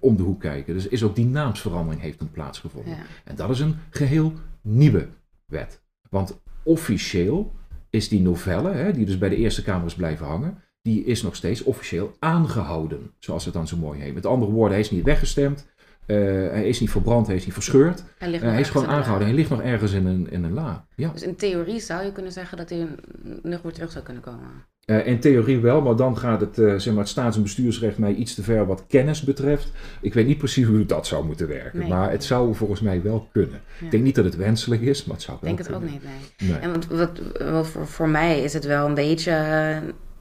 om de hoek kijken. Dus is ook die naamsverandering heeft toen plaatsgevonden.
Ja.
En dat is een geheel nieuwe wet. Want officieel is die novelle, hè, die dus bij de Eerste Kamer is blijven hangen, die is nog steeds officieel aangehouden, zoals het dan zo mooi heet. Met andere woorden, hij is niet weggestemd, eh, hij is niet verbrand, hij is niet verscheurd.
Hij,
Eh, hij is gewoon aangehouden, hij ligt nog ergens in een, in een la. Ja.
Dus in theorie zou je kunnen zeggen dat hij nog weer terug zou kunnen komen.
Eh, in theorie wel, maar dan gaat het, eh, zeg maar, het staats- en bestuursrecht mij iets te ver wat kennis betreft. Ik weet niet precies hoe dat zou moeten werken,
Nee.
maar het zou volgens mij wel kunnen.
Ja.
Ik denk niet dat het wenselijk is, maar het zou
Ik
wel
denk het ook niet, nee.
Nee.
En wat, wat, wat voor, voor mij is het wel een beetje,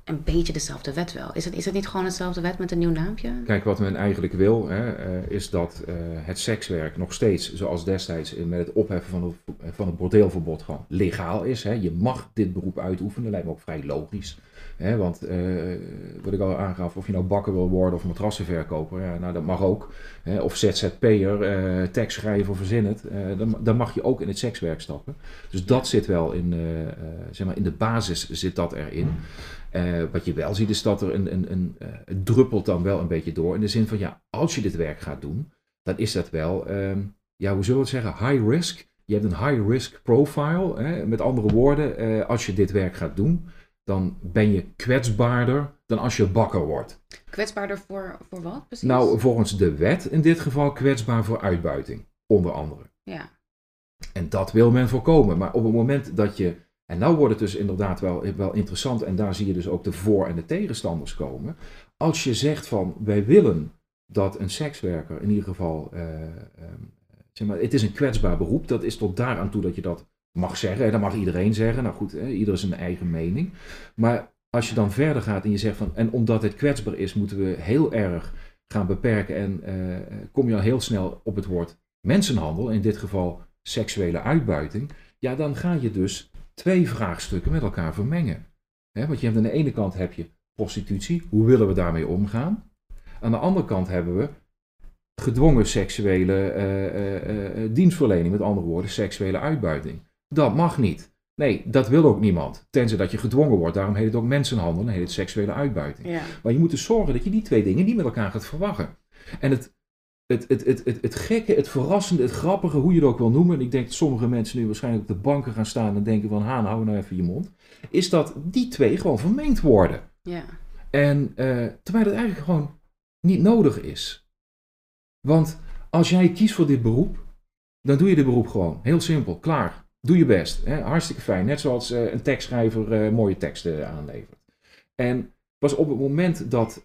een beetje dezelfde wet wel. Is het, is het niet gewoon hetzelfde wet met een nieuw naampje?
Kijk, wat men eigenlijk wil, hè, eh, is dat het sekswerk nog steeds, zoals destijds met het opheffen van het, van het bordeelverbod, gewoon legaal is. Hè. Je mag dit beroep uitoefenen, lijkt me ook vrij logisch. Want eh, wat ik al aangaf, of je nou bakker wil worden of matrassenverkoper, ja, nou, dat mag ook. Of ZZP'er, eh tekst schrijven of verzin het, eh, dan, dan mag je ook in het sekswerk stappen. Dus dat zit wel in, zeg maar, in de basis zit dat erin. Wat je wel ziet is dat er een, een, een, het druppelt dan wel een beetje door. In de zin van, ja, als je dit werk gaat doen, dan is dat wel, ehm, ja, hoe zullen we het zeggen, high risk. Je hebt een high risk profile. Hè? Met andere woorden, als je dit werk gaat doen, dan ben je kwetsbaarder dan als je bakker wordt.
Kwetsbaarder voor, voor wat precies?
Nou, volgens de wet in dit geval kwetsbaar voor uitbuiting, onder andere.
ja.
En dat wil men voorkomen. Maar op het moment dat je. En nou wordt het dus inderdaad wel, wel interessant. En daar zie je dus ook de voor- en de tegenstanders komen. Als je zegt van wij willen dat een sekswerker in ieder geval, eh, ehm, zeg maar, het is een kwetsbaar beroep. Dat is tot daaraan toe dat je dat mag zeggen. En dat mag iedereen zeggen. Nou goed, hè, ieder zijn eigen mening. Maar als je dan verder gaat en je zegt van, en omdat het kwetsbaar is, moeten we heel erg gaan beperken. En eh, kom je al heel snel op het woord mensenhandel, in dit geval seksuele uitbuiting. Ja, dan ga je dus twee vraagstukken met elkaar vermengen. want je hebt aan de ene kant heb je prostitutie, hoe willen we daarmee omgaan? Aan de andere kant hebben we gedwongen seksuele eh, eh, dienstverlening, met andere woorden, seksuele uitbuiting. Dat mag niet. Nee, dat wil ook niemand. Tenzij dat je gedwongen wordt. Daarom heet het ook mensenhandel en heet het seksuele uitbuiting.
Ja.
Maar je moet dus zorgen dat je die twee dingen niet met elkaar gaat verwachten. En het, het, het, het, het, het gekke, het verrassende, het grappige, hoe je het ook wil noemen. En ik denk dat sommige mensen nu waarschijnlijk op de banken gaan staan en denken van, Haan, hou nou even je mond. Is dat die twee gewoon vermengd worden.
Ja.
En uh, terwijl het eigenlijk gewoon niet nodig is. Want als jij kiest voor dit beroep, dan doe je dit beroep gewoon. Heel simpel, klaar. Doe je best. Hè? Hartstikke fijn. Net zoals uh, een tekstschrijver uh, mooie teksten aanlevert. En pas op het moment dat,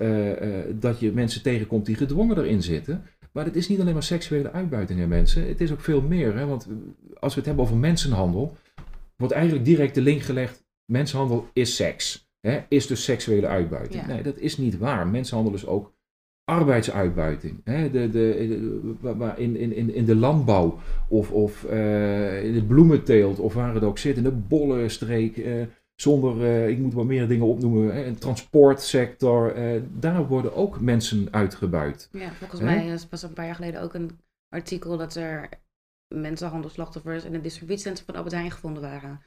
dat je mensen tegenkomt die gedwongen erin zitten. Maar het is niet alleen maar seksuele uitbuiting aan mensen. Het is ook veel meer. Hè? Want als we het hebben over mensenhandel, wordt eigenlijk direct de link gelegd. Mensenhandel is seks. Hè? Is dus seksuele uitbuiting.
Ja.
Nee, dat is niet waar. Mensenhandel is ook arbeidsuitbuiting. Hè? De, de, de, in, in, in de landbouw of, of uh, in de bloementeelt of waar het ook zit, in de bollenstreek. Uh, zonder, uh, ik moet wel meer dingen opnoemen, hè? een transportsector. daar worden ook mensen uitgebuit.
Ja, volgens mij was een paar jaar geleden ook een artikel dat er mensenhandelslachtoffers in het distributiecentrum van Albert Heijn gevonden waren.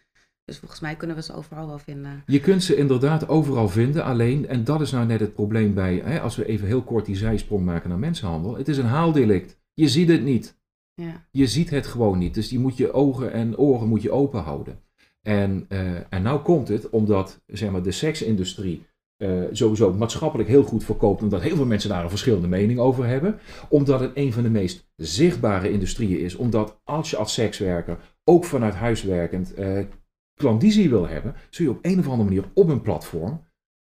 Dus volgens mij kunnen we ze overal wel vinden.
Je kunt ze inderdaad overal vinden, alleen, en dat is nou net het probleem bij, hè, als we even heel kort die zijsprong maken naar mensenhandel, het is een haaldelict. Je ziet het niet.
Ja.
Je ziet het gewoon niet. Dus die moet je ogen en oren moet je open houden. En, uh, en nou komt het omdat zeg maar, de seksindustrie uh, sowieso maatschappelijk heel goed verkoopt, omdat heel veel mensen daar een verschillende mening over hebben. Omdat het een van de meest zichtbare industrieën is. Omdat als je als sekswerker, ook vanuit huis werkend, uh, klandizie wil hebben, zul je op een of andere manier op een platform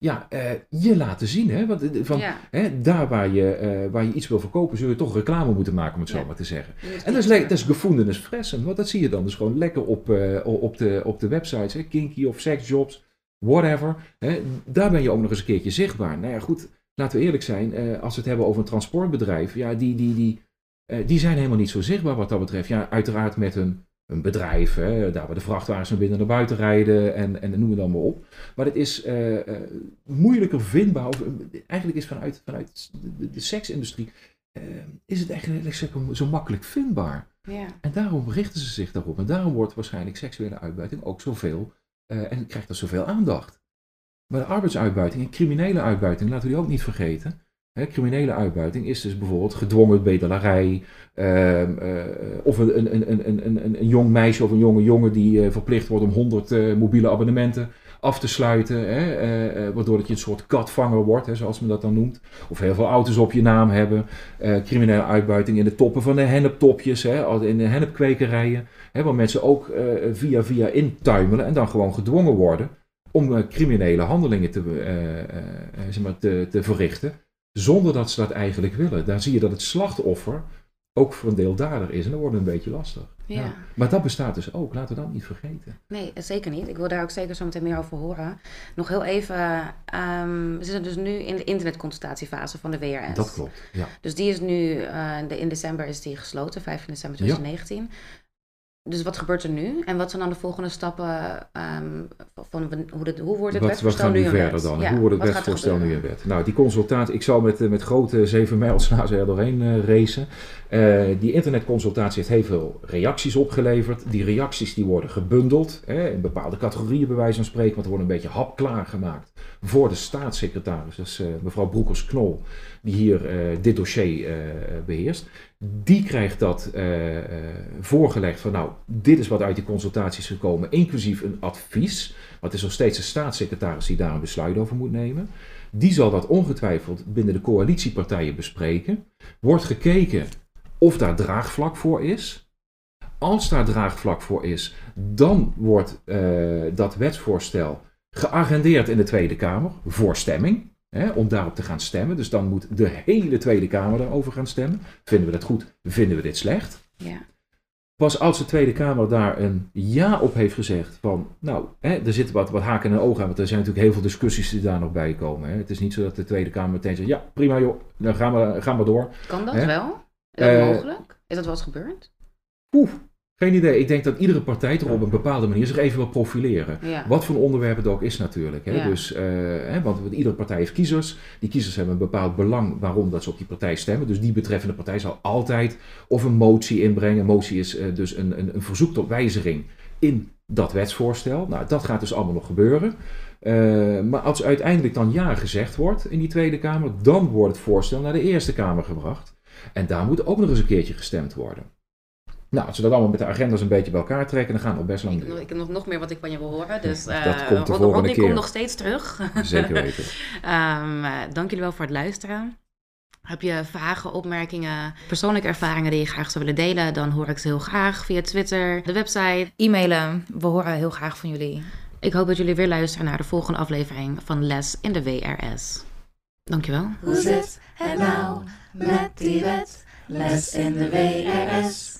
ja, uh, je laten zien. Hè? Want, van,
ja.
hè, daar waar je, uh, waar je iets wil verkopen, zul je toch reclame moeten maken, om het
Ja.
zo maar te zeggen. En dat is, dat is gevoelens fressen, want dat zie je dan dus gewoon lekker op, uh, op, de, op de websites, hè? Kinky of Sexjobs, whatever. Hè? Daar ben je ook nog eens een keertje zichtbaar. Nou ja, goed, laten we eerlijk zijn, als we het hebben over een transportbedrijf, ja, die, die, die, die zijn helemaal niet zo zichtbaar wat dat betreft. Ja, uiteraard met een een bedrijf, hè, daar waar de vrachtwagens naar binnen en naar buiten rijden en, en noem het dan maar op. Maar het is uh, uh, moeilijker vindbaar, of, uh, eigenlijk is vanuit, vanuit de, de seksindustrie, is het eigenlijk zo makkelijk vindbaar.
Ja.
En daarom richten ze zich daarop. En daarom wordt waarschijnlijk seksuele uitbuiting ook zoveel, en krijgt dat zoveel aandacht. Maar de arbeidsuitbuiting en criminele uitbuiting, laten we die ook niet vergeten. He, criminele uitbuiting is dus bijvoorbeeld gedwongen bedelarij, uh, uh, of een, een, een, een, een, een jong meisje of een jonge jongen die uh, verplicht wordt om 100 uh, mobiele abonnementen af te sluiten, hè, waardoor dat je een soort katvanger wordt, hè, zoals men dat dan noemt. Of heel veel auto's op je naam hebben. criminele uitbuiting in de toppen van de henneptopjes, hè, in de hennepkwekerijen, hè, waar mensen ook via via intuimelen en dan gewoon gedwongen worden om criminele handelingen te, zeg maar, te, te verrichten zonder dat ze dat eigenlijk willen. Daar zie je dat het slachtoffer ook voor een deel dader is. En dan wordt een beetje lastig.
Ja.
Ja. Maar dat bestaat dus ook. Laten we dat niet vergeten.
Nee, zeker niet. Ik wil daar ook zeker zo meteen meer over horen. Nog heel even. Um, we zitten dus nu in de internetconsultatiefase van de WRS.
Dat klopt, ja.
Dus die is nu, uh, in december is die gesloten, 15 december 2019. Ja. Dus wat gebeurt er nu? En wat zijn dan de volgende stappen? Um, van hoe, dit, hoe wordt het
wat,
wetsvoorstel
wat
nu
gaan
in
verder
wet?
dan?
Ja,
hoe wordt het wetsvoorstel nu in wet? Nou, die consultatie, ik zal met, met grote zeven mijls naast er doorheen uh, racen. Uh, die internetconsultatie heeft heel veel reacties opgeleverd. Die reacties die worden gebundeld hè, in bepaalde categorieën bij wijze van spreken. Want er wordt een beetje hap klaargemaakt voor de staatssecretaris, dus uh, mevrouw Broekers-Knol, die hier dit dossier beheerst. Die krijgt dat uh, uh, voorgelegd van nou, dit is wat uit die consultatie is gekomen, inclusief een advies. Want het is nog steeds de staatssecretaris die daar een besluit over moet nemen. Die zal dat ongetwijfeld binnen de coalitiepartijen bespreken. Wordt gekeken of daar draagvlak voor is. Als daar draagvlak voor is, dan wordt uh, dat wetsvoorstel geagendeerd in de Tweede Kamer voor stemming. Hè, om daarop te gaan stemmen. Dus dan moet de hele Tweede Kamer daarover gaan stemmen. Vinden we dat goed? Vinden we dit slecht?
Ja.
Pas als de Tweede Kamer daar een ja op heeft gezegd van, nou, hè, er zitten wat, wat haken en ogen aan, want er zijn natuurlijk heel veel discussies die daar nog bij komen. Hè. Het is niet zo dat de Tweede Kamer meteen zegt, ja, prima joh, dan gaan we, gaan we door.
Kan dat
Hè?
wel? Is dat
Eh,
mogelijk? Is dat wel eens gebeurd?
Oeh, geen idee. Ik denk dat iedere partij toch op een bepaalde manier zich even wil profileren.
Ja.
Wat voor onderwerp het ook is natuurlijk. Hè?
Ja.
Dus, eh, hè, want iedere partij heeft kiezers. Die kiezers hebben een bepaald belang waarom dat ze op die partij stemmen. Dus die betreffende partij zal altijd of een motie inbrengen. Een motie is eh, dus een, een, een verzoek tot wijziging in dat wetsvoorstel. Nou, dat gaat dus allemaal nog gebeuren. Eh, maar als uiteindelijk dan ja gezegd wordt in die Tweede Kamer, dan wordt het voorstel naar de Eerste Kamer gebracht. En daar moet ook nog eens een keertje gestemd worden. Nou, als we dat allemaal met de agendas een beetje bij elkaar trekken, dan gaan we best lang
Ik heb, nog,
duren.
ik heb nog, nog meer wat ik van je wil horen. Dus,
Dat
eh,
komt de volgende
Rodney
keer.
komt nog steeds terug.
Zeker weten.
Ehm, eh, dank jullie wel voor het luisteren. Heb je vragen, opmerkingen, persoonlijke ervaringen die je graag zou willen delen? Dan hoor ik ze heel graag via Twitter, de website, e-mailen. We horen heel graag van jullie. Ik hoop dat jullie weer luisteren naar de volgende aflevering van Les in de WRS. Dankjewel.
Hoe zit het nou met die wet? Les in de WRS.